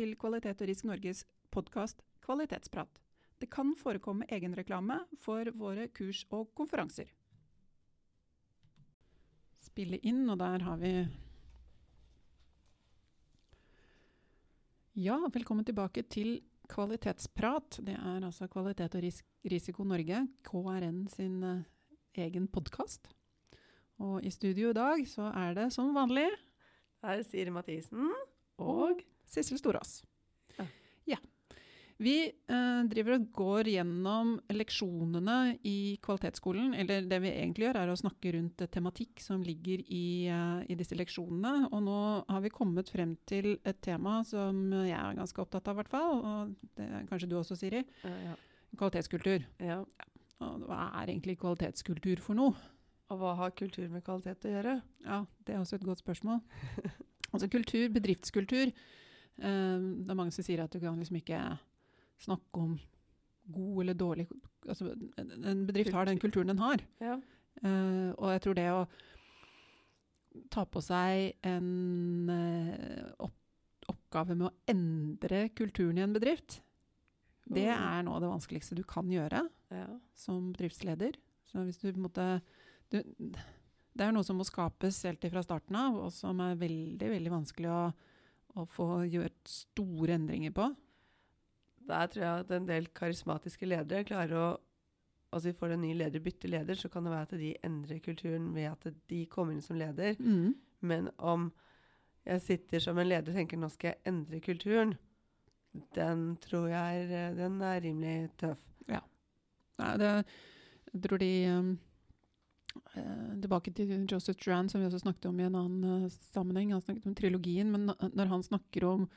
Til Kvalitet og Risk Norges podkast Kvalitetsprat. Det kan forekomme egenreklame for våre kurs og konferanser. Spille inn, og der har vi Ja, velkommen tilbake til Kvalitetsprat. Det er altså Kvalitet og Ris Risiko Norge, KRN sin uh, egen podkast. Og i studio i dag så er det som vanlig Her er Siri Mathisen. og Sissel Storås. Ja. Ja. Vi eh, driver og går gjennom leksjonene i kvalitetsskolen. Eller det vi egentlig gjør, er å snakke rundt tematikk som ligger i, eh, i disse leksjonene. Og nå har vi kommet frem til et tema som jeg er ganske opptatt av, i hvert fall. Og det er kanskje du også, Siri. Ja. Kvalitetskultur. ja. Og hva er egentlig kvalitetskultur for noe? Og hva har kultur med kvalitet å gjøre? Ja, det er også et godt spørsmål. altså kultur, bedriftskultur. Eh, det er mange som sier at du kan liksom ikke snakke om god eller dårlig altså, en- bedrift har den kulturen den har. Ja. Eh, og jeg tror det å ta på seg en eh, opp, oppgave med å endre kulturen i en bedrift, det er noe av det vanskeligste du kan gjøre ja. som bedriftsleder. Så hvis du på en måte du, Det er noe som må skapes helt fra starten av, og som er veldig veldig vanskelig å, å få gjort store endringer på. Der tror jeg at en del karismatiske ledere klarer å Altså vi får en ny leder, bytter leder, så kan det være at de endrer kulturen ved at de kommer inn som leder. Mm. Men om jeg sitter som en leder og tenker nå skal jeg endre kulturen, den tror jeg er, den er rimelig tøff. Ja. Nei, det, jeg tror de um, Tilbake til Joseph Duran, som vi også snakket om i en annen eh, sammenheng. Han snakket om trilogien, men når- han snakker om,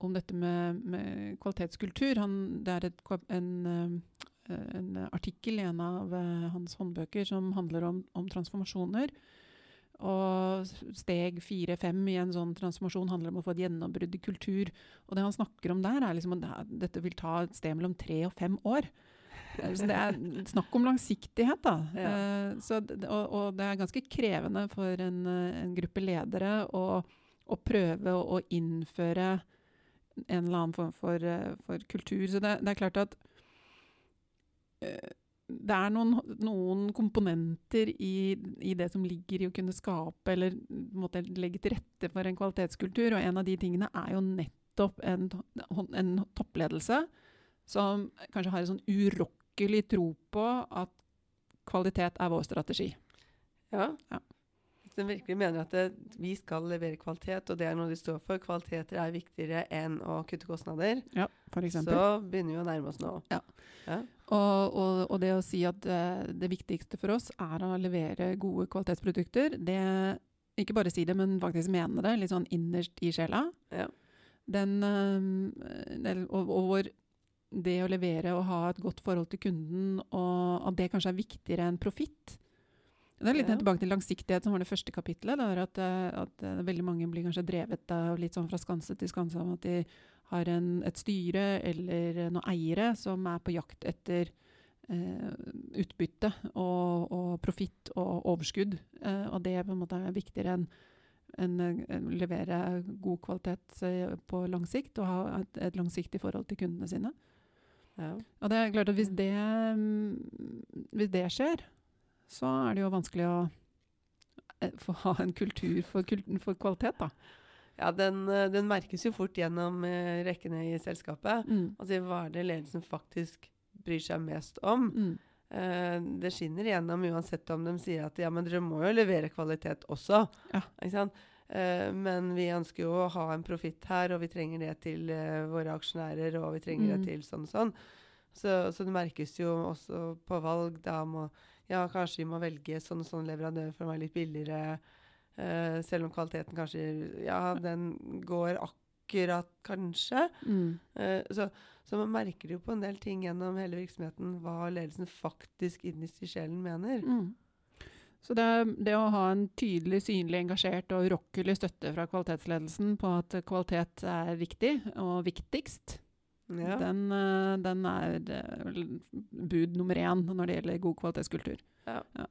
om dette med, med kvalitetskultur han, Det er et, en, eh, en artikkel i en av eh, hans håndbøker som handler om, om transformasjoner. Og steg fire-fem i en sånn transformasjon handler om å få et gjennombrudd i kultur. Og det han snakker om der, er liksom at dette vil ta et sted mellom tre og fem år. Så det er snakk om langsiktighet, da. Ja. Eh, så, og, og det er ganske krevende for en, eh, en gruppe ledere å, å prøve å, innføre en eller annen form for, eh, for kultur. Så det, det er klart at det er noen, noen komponenter i, i det som ligger i å kunne skape eller måtte legge til rette for en kvalitetskultur, og en av de tingene er jo nettopp en, en toppledelse som kanskje har en sånn urokkelig tro på at kvalitet er vår strategi. Ja. Ja. Hvis en virkelig mener at det, vi skal levere kvalitet, og det er noe de står for, kvaliteter er viktigere enn å kutte kostnader, Ja, for eksempel. så begynner vi å nærme oss nå. Ja. Ja. Og, og, og det å si at eh, det viktigste for oss er å levere gode kvalitetsprodukter, det ikke bare si det, men faktisk mene det, litt sånn innerst i sjela. Ja. Den, eh, og, og hvor det å levere og ha et godt forhold til kunden, og at det kanskje er viktigere enn profitt. Det er litt Ja. tilbake til langsiktighet, som var det første kapittelet. Det er at, eh, at eh, veldig mange blir kanskje drevet av litt sånn fra skanse til skanse om at de har en, et styre eller noen eiere som er på jakt etter eh, utbytte og, og profitt og overskudd. Eh, og det på en måte er viktigere enn en, en, å levere god kvalitet eh, på lang sikt og ha et, et langsiktig forhold til kundene sine. Ja. Og det er klart at hvis det, mm, hvis det skjer, så er det jo vanskelig å eh, få ha en kultur for, for kvalitet, da. Ja, den, eh, den merkes jo fort gjennom eh, rekkene i selskapet. Mm. Altså hva er det ledelsen faktisk bryr seg mest om? Mm. Det skinner igjennom uansett om de sier at ja, men dere må jo levere kvalitet også. Ja. Eh, men vi ønsker jo å ha en profitt her, og vi trenger det til eh, våre aksjonærer, og vi trenger Mm. det til sånn og sånn. Så, så det merkes jo også på valg. Da må, ja, kanskje vi må velge sånn og sånn leverandør for å være litt billigere. eh, selv om kvaliteten kanskje Ja, den går akkurat, kanskje. Mm. Så, så man merker jo på en del ting gjennom hele virksomheten hva ledelsen faktisk innerst i sjelen mener. Mm. Så det, det å ha en tydelig, synlig, engasjert og urokkelig støtte fra kvalitetsledelsen på at kvalitet er viktig og viktigst, Ja. den, eh, den er eh, bud nummer én når det gjelder god kvalitetskultur. Ja. Ja.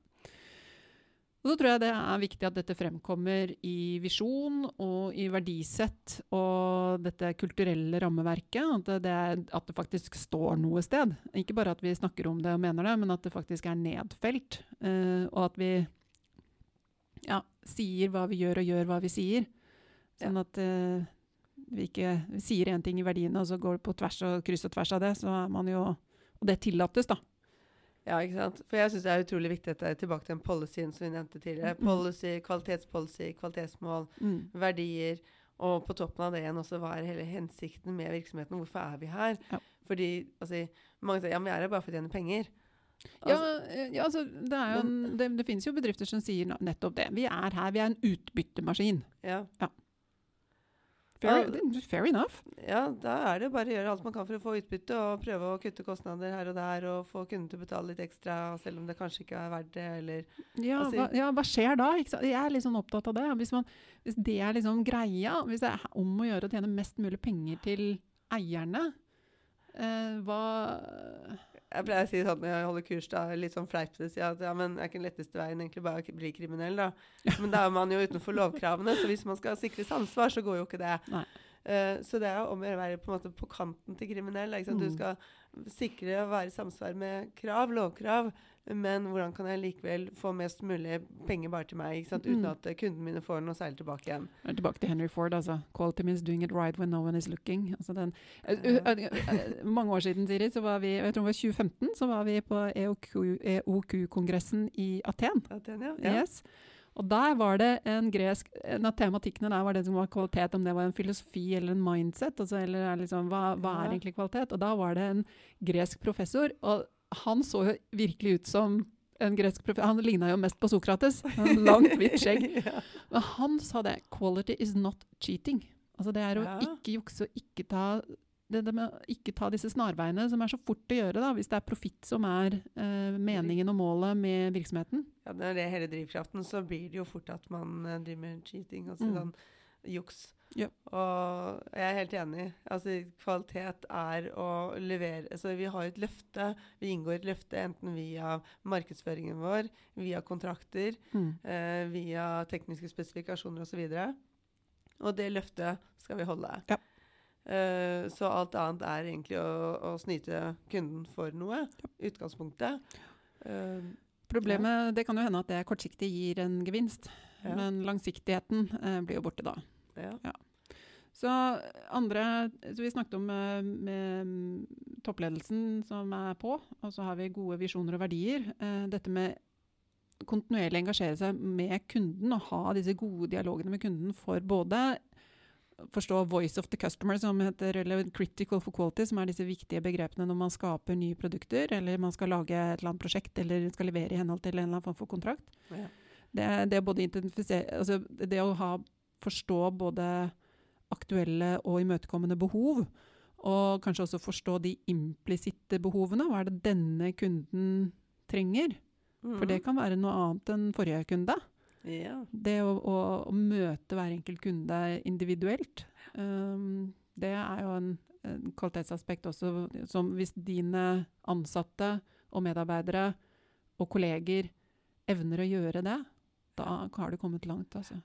Og så tror jeg det er viktig at dette fremkommer i visjon og i verdisett og dette kulturelle rammeverket. At det, er, at det faktisk står noe sted. Ikke bare at vi snakker om det og mener det, men at det faktisk er nedfelt. Uh, og at vi ja, sier hva vi gjør, og gjør hva vi sier. Sånn at uh, vi ikke vi sier én ting i verdiene, og så går det på tvers og kryss og tvers av det. Så er man jo Og det tillates, da. Ja, ikke sant. For jeg syns det er utrolig viktig at det er tilbake til den policyen som vi nevnte tidligere. Mm. Policy, kvalitetspolicy, kvalitetsmål, Mm. verdier. Og på toppen av det igjen også, hva er hele hensikten med virksomheten? Hvorfor er vi her? Ja. Fordi altså, mange sier ja, men vi er her bare for å tjene penger. Ja, Altså, ja, ja, altså, det, er jo en, det, det finnes jo bedrifter som sier nettopp det. Vi er her, vi er en utbyttemaskin. ja. Ja. Fair enough. ja, da er det bare å gjøre alt man kan for å få utbytte, og prøve å kutte kostnader her og der, og få kunden til å betale litt ekstra, selv om det kanskje ikke er verdt det, eller Ja, Altså- hva, ja, hva skjer da? Jeg er litt sånn opptatt av det. Hvis, man, hvis det er liksom greia, hvis det er om å gjøre å tjene mest mulig penger til eierne, eh, hva Jeg pleier å si sånn når jeg holder kurs, da, litt sånn fleipete, si at ja, men er ikke den letteste veien egentlig bare å bli kriminell, da? Men da er man jo utenfor lovkravene, så hvis man skal sikres ansvar, så går jo ikke det. Eh, så det er jo om å gjøre å være på, en måte på kanten til kriminell. Ikke sant? Du Mm. skal sikre å være i samsvar med krav, lovkrav, men hvordan kan jeg likevel få mest mulig penger bare til meg, ikke sant? uten Mm. at eh, kundene mine får noe særlig tilbake igjen. Tilbake til Henry Ford, altså. 'Quality means doing it right when no one is looking'. Altså den, eh, eh, mange år siden, Siri, så var vi jeg tror det var 2015, så var vi på E EOQ-kongressen i Aten. Aten ja. Ja. Yes. Og der var det en gresk En av tematikkene der var det som var kvalitet, om det var en filosofi eller en mindset. Altså, eller er liksom, hva, hva er egentlig kvalitet? Og da var det en gresk professor, og han så jo virkelig ut som en gresk profet. Han ligna jo mest på Sokrates. Langt, hvitt skjegg. Men han sa det. 'Quality is not cheating'. Altså det er å Ja. ikke jukse og ikke ta det, det med å ikke ta disse snarveiene, som er så fort å gjøre da, hvis det er profitt som er eh, meningen og målet med virksomheten. Ja, når det er hele drivkraften, så blir det jo fort at man eh, driver med cheating, altså Mm. sånn juks. Ja. Og jeg er helt enig. Altså, kvalitet er å levere altså, Vi har et løfte. Vi inngår et løfte enten via markedsføringen vår, via kontrakter, eh, via tekniske spesifikasjoner osv. Og, og det løftet skal vi holde. Ja. Eh, så alt annet er egentlig å, å snyte kunden for noe. Utgangspunktet. Eh, Problemet, Det kan jo hende at det kortsiktig gir en gevinst, Ja. men langsiktigheten eh, blir jo borte da. Ja. Så andre, så Vi snakket om med, med mm, toppledelsen som er på, og så har vi gode visjoner og verdier. Eh, dette med kontinuerlig engasjere seg med kunden og ha disse gode dialogene med kunden for både forstå voice of the customer, som heter, eller critical for quality, som er disse viktige begrepene når man skaper nye produkter, eller man skal lage et eller annet prosjekt, eller skal levere i henhold til en eller annen form for kontrakt. Ja. Det, det, både altså det å ha, forstå både aktuelle og imøtekommende behov, og kanskje også forstå de implisitte behovene. Hva er det denne kunden trenger? For det kan være noe annet enn forrige kunde. Ja. Det å, å, å møte hver enkelt kunde individuelt, um, det er jo en, en kvalitetsaspekt også. Som hvis dine ansatte og medarbeidere og kolleger evner å gjøre det, da har du kommet langt. Altså.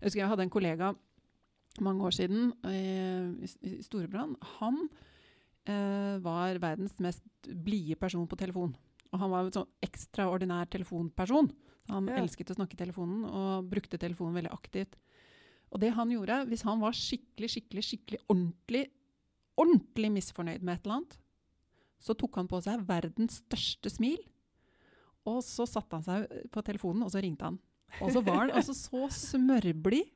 Jeg husker jeg hadde en kollega mange år siden eh, i, i Storebrand. Han eh, var verdens mest blide person på telefon. Og han var en sånn ekstraordinær telefonperson. Han Ja. elsket å snakke i telefonen og brukte telefonen veldig aktivt. Og det han gjorde, hvis han var skikkelig, skikkelig, skikkelig ordentlig, ordentlig misfornøyd med et eller annet, så tok han på seg verdens største smil, og så satte han seg på telefonen, og så ringte han. Og så var han altså så smørblid,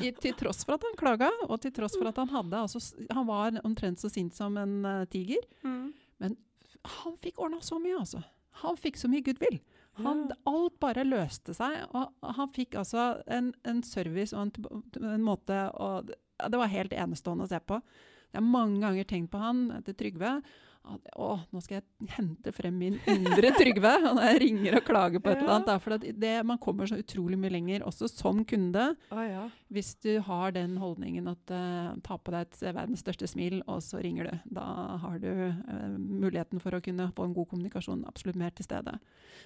i, til tross for at han klaga, og til tross for at han hadde altså, Han var omtrent så sint som en uh, tiger. Mm. Han fikk ordna så mye, altså. Han fikk så mye goodwill. Han. Alt bare løste seg. Og han fikk altså en, en service og en, en måte og, Det var helt enestående å se på. Jeg har mange ganger tenkt på han etter Trygve. Å, nå skal jeg hente frem min indre Trygve når jeg ringer og klager på et eller annet. For det, man kommer så utrolig mye lenger, også som kunde, Å ja. hvis du har den holdningen at uh, ta på deg et verdens største smil, og så ringer du. Da har du uh, muligheten for å kunne få en god kommunikasjon absolutt mer til stede.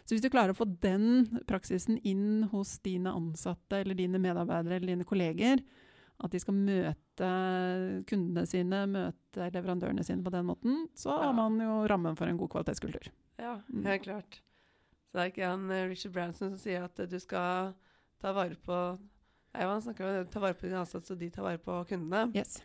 Så hvis du klarer å få den praksisen inn hos dine ansatte eller dine medarbeidere eller dine kolleger, at de skal møte kundene sine, møte leverandørene sine på den måten, så Ja. har man jo rammen for en god kvalitetskultur. Ja, Mm. helt klart. Så det er ikke han eh, Richard Branson som sier at eh, du skal ta vare på Nei, han snakker om ta vare på dine ansatte, så de tar vare på kundene. Yes.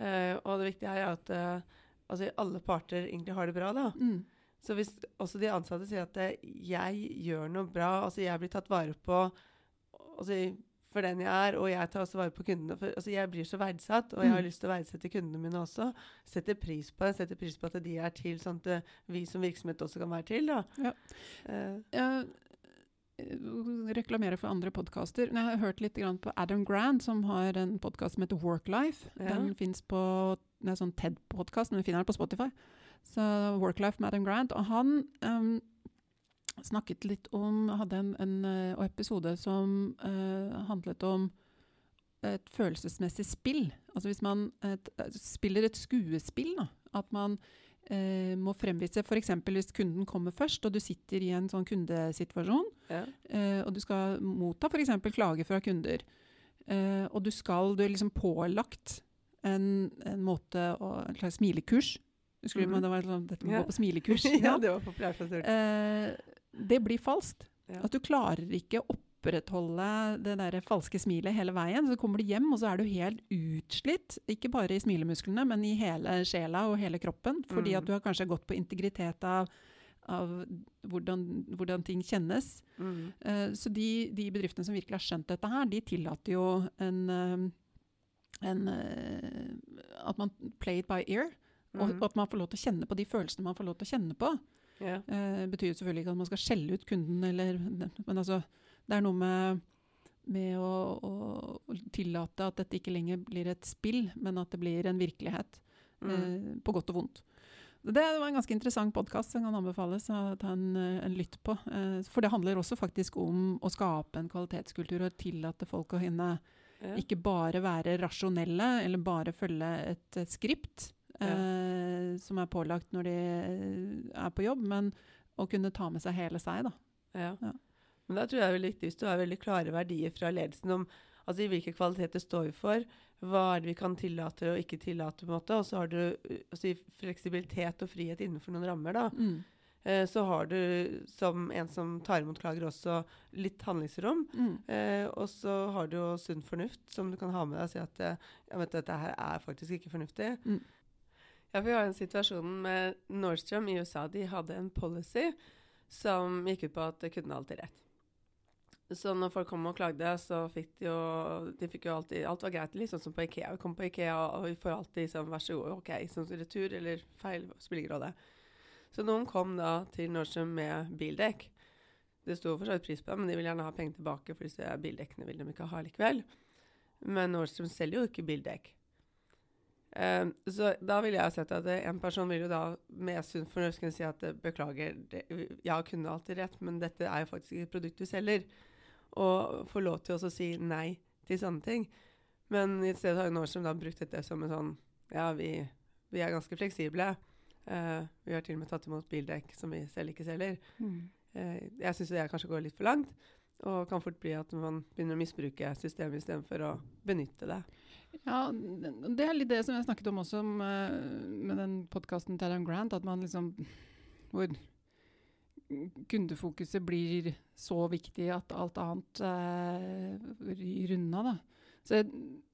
Uh, og det viktige her er at uh, altså, alle parter egentlig har det bra. da. Mm. Så hvis også de ansatte sier at jeg gjør noe bra, altså jeg blir tatt vare på altså, for den jeg er, og jeg tar også vare på kundene. For, altså, jeg blir så verdsatt, og jeg har Mm. lyst til å verdsette kundene mine også. Setter pris på det, setter pris på at de er til, sånn at eh, vi som virksomhet også kan være til. da. Ja. Uh, Jeg eh, reklamerer for andre podkaster. Jeg har hørt litt grann på Adam Grant, som har en podkast som heter Worklife. Ja. Den fins på Det er sånn TED-podkast, men vi finner den på Spotify. Så Worklife med Adam Grant. Og han em, snakket litt om Hadde en, en eh, episode som eh, handlet om et følelsesmessig spill. Altså hvis man et, spiller et skuespill, da. At man eh, må fremvise F.eks. hvis kunden kommer først, og du sitter i en sånn kundesituasjon, ja. eh, og du skal motta f.eks. klager fra kunder, eh, og du skal Du er liksom pålagt en, en måte å En slags smilekurs. Husker du men det var sånn, dette må Ja. gå på smilekurs? ja, det var populært. Eh, det blir falskt. Ja. At du klarer ikke å opprettholde det der falske smilet hele veien. Så kommer du hjem, og så er du helt utslitt. Ikke bare i smilemusklene, men i hele sjela og hele kroppen. Fordi Mm. at du har kanskje gått på integritet av, av hvordan, hvordan ting kjennes. Mm. Uh, så de, de bedriftene som virkelig har skjønt dette her, de tillater jo en, eh, en eh, At man play it by ear. Mhm. og at man får lov til å kjenne på de følelsene man får lov til å kjenne på. Ja. Eh, betyr selvfølgelig ikke at man skal skjelle ut kunden, eller, men altså, det er noe med, med å, å, tillate at dette ikke lenger blir et spill, men at det blir en virkelighet. Mm. Eh, på godt og vondt. Det var en ganske interessant podkast som kan anbefales å ta en, eh, en lytt på. Eh, for det handler også faktisk om å skape en kvalitetskultur og tillate folk å hinne Ja. ikke bare være rasjonelle eller bare følge et, et skript eh, som er pålagt når de er på jobb, men å kunne ta med seg hele seg. Da. Ja. Ja. Men da tror jeg det er veldig viktig hvis du har veldig klare verdier fra ledelsen om altså i hvilke kvaliteter står vi for, hva er det vi kan tillate og ikke tillate, på en måte, og så har du altså, fleksibilitet og frihet innenfor noen rammer. da. Mm. Eh, så har du som en som tar imot klager også litt handlingsrom. Mm. Eh, og så har du jo sunn fornuft som du kan ha med deg og si at eh, ja, vet dette her er faktisk ikke fornuftig. Mm. Ja, for Vi har en situasjon med Nordstrom i USA. De hadde en policy som gikk ut på at kundene alltid rett. Så når folk kom og klagde, så fikk de jo de fikk jo alltid Alt var greit. Litt sånn som på Ikea. Vi kom på Ikea, og vi får alltid sånn Vær så god, OK. Sånn retur eller feil spiller ingen rolle. Så noen kom da til Nordstrom med bildekk. Det sto for så vidt pris på det, men de vil gjerne ha penger tilbake, for disse bildekkene vil de ikke ha likevel. Men Nordstrom selger jo ikke bildekk. Eh, så da ville jeg sett at en person vil jo da med sunn fornuft kunne si at eh, beklager, det, jeg kunne alltid rett, men dette er jo faktisk ikke et produkt du selger. Og få lov til også å si nei til sånne ting. Men i stedet har jo Nordstrom da brukt dette som en sånn Ja, vi, vi er ganske fleksible. Uh, vi har til og med tatt imot bildekk som vi selv ikke selger. Mm. Uh, jeg syns det kanskje går litt for langt. Og kan fort bli at man begynner å misbruke systemet istedenfor å benytte det. Ja, det er litt det som jeg snakket om også med, med den podkasten til Adam Grant, at man liksom Hvor kundefokuset blir så viktig at alt annet eh, ryr unna. Da. Så jeg,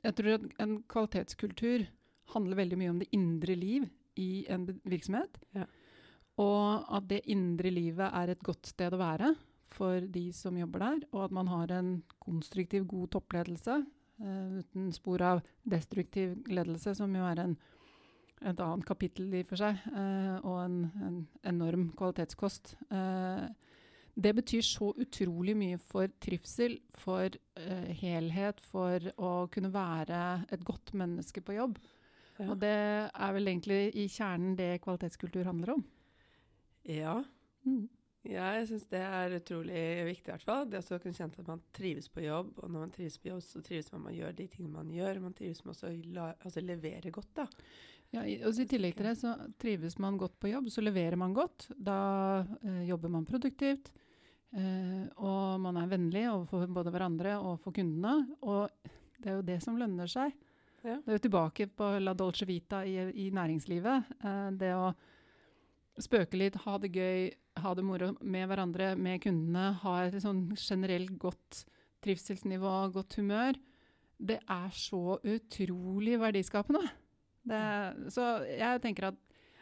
jeg tror at en kvalitetskultur handler veldig mye om det indre liv i en virksomhet. Ja. Og at det indre livet er et godt sted å være for de som jobber der. Og at man har en konstruktiv, god toppledelse Uh, uten spor av destruktiv ledelse, som jo er en, et annet kapittel i for seg, uh, og en, en enorm kvalitetskost. Uh, det betyr så utrolig mye for trivsel, for helhet, for å kunne være et godt menneske på jobb. Ja. Og det er vel egentlig i kjernen det kvalitetskultur handler om. ja. Mm. Ja, jeg syns det er utrolig viktig, i hvert fall. Det å kunne kjenne at man trives på jobb. Og når man trives på jobb, så trives man med å gjøre de tingene man gjør. Man trives med å la, altså levere godt, da. Ja, og I tillegg til det så trives man godt på jobb, så leverer man godt. Da eh, jobber man produktivt, eh, og man er vennlig overfor både hverandre og for kundene. Og det er jo det som lønner seg. Ja. Det er jo tilbake på la dolce vita i, i næringslivet. Eh, det å spøke litt, ha det gøy, ha det moro med hverandre, med kundene, ha et sånn generelt godt trivselsnivå, godt humør. Det er så utrolig verdiskapende. Det, så jeg tenker at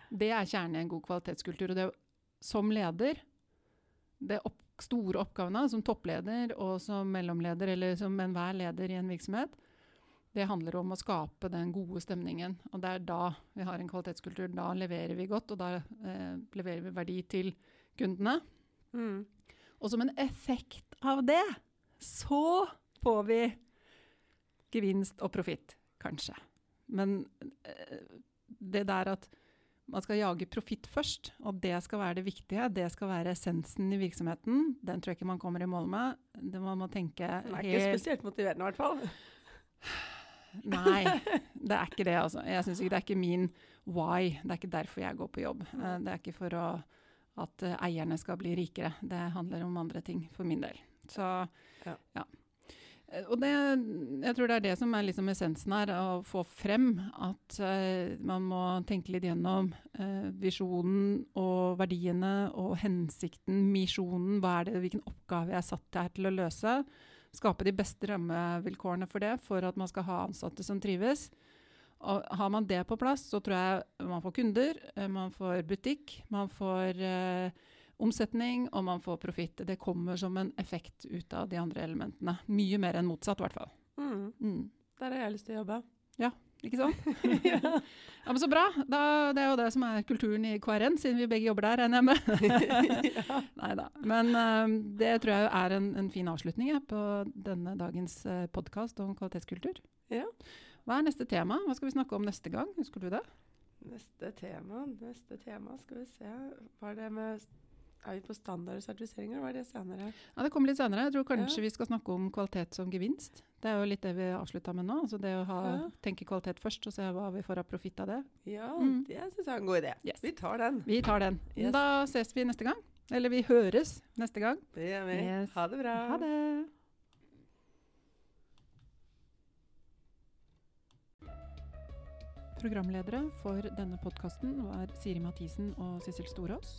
det er kjernen i en god kvalitetskultur. Og det som leder, det opp, store oppgavene som toppleder og som mellomleder, eller som enhver leder i en virksomhet, det handler om å skape den gode stemningen. Og det er da vi har en kvalitetskultur. Da leverer vi godt, og da eh, leverer vi verdi til kundene. Mm. Og som en effekt av det, så får vi gevinst og profitt, kanskje. Men eh, det der at man skal jage profitt først, og det skal være det viktige, det skal være essensen i virksomheten, den tror jeg ikke man kommer i mål med. Det man må tenke Det er ikke spesielt motiverende, i hvert fall. Nei, det er ikke det. altså. Jeg synes ikke Det er ikke min why. Det er ikke derfor jeg går på jobb. Eh, Det er ikke for å, at eh, eierne skal bli rikere. Det handler om andre ting for min del. Så Ja. ja. Eh, Og det, jeg tror det er det som er liksom essensen her, å få frem at uh, man må tenke litt gjennom uh, visjonen og verdiene og hensikten, misjonen. Hva er det, hvilken oppgave jeg er satt her til å løse? Skape de beste rammevilkårene for det, for at man skal ha ansatte som trives. Og har man det på plass, så tror jeg man får kunder, eh, man får butikk, man får eh, omsetning, og man får profitt. Det kommer som en effekt ut av de andre elementene. Mye mer enn motsatt, i hvert fall. Mm. Mm. Der har jeg lyst til å jobbe. Ikke sant? ja. men Så bra. Da, det er jo det som er kulturen i KRN, siden vi begge jobber der, regner jeg med. Nei da. Men eh, det tror jeg er en, en fin avslutning jeg, på denne dagens uh, podkast om kvalitetskultur. Ja. Hva er neste tema? Hva skal vi snakke om neste gang? Husker du det? Neste tema, neste tema, skal vi se. Hva er det med Er vi på standard og sertifisering, eller var det senere? Ja, Det kommer litt senere. Jeg tror kanskje Ja. vi skal snakke om kvalitet som gevinst. Det er jo litt det vi avslutta med nå. altså Det å ha, Ja. tenke kvalitet først, og se hva vi får av profitt av det. Ja, Mm. det syns jeg er en god idé. Yes. Vi tar den. Vi tar den. Yes. Da ses vi neste gang. Eller vi høres neste gang. Det gjør vi. Yes. Ha det bra. Ha det. Programledere for denne podkasten var Siri Mathisen og Sissel Storås.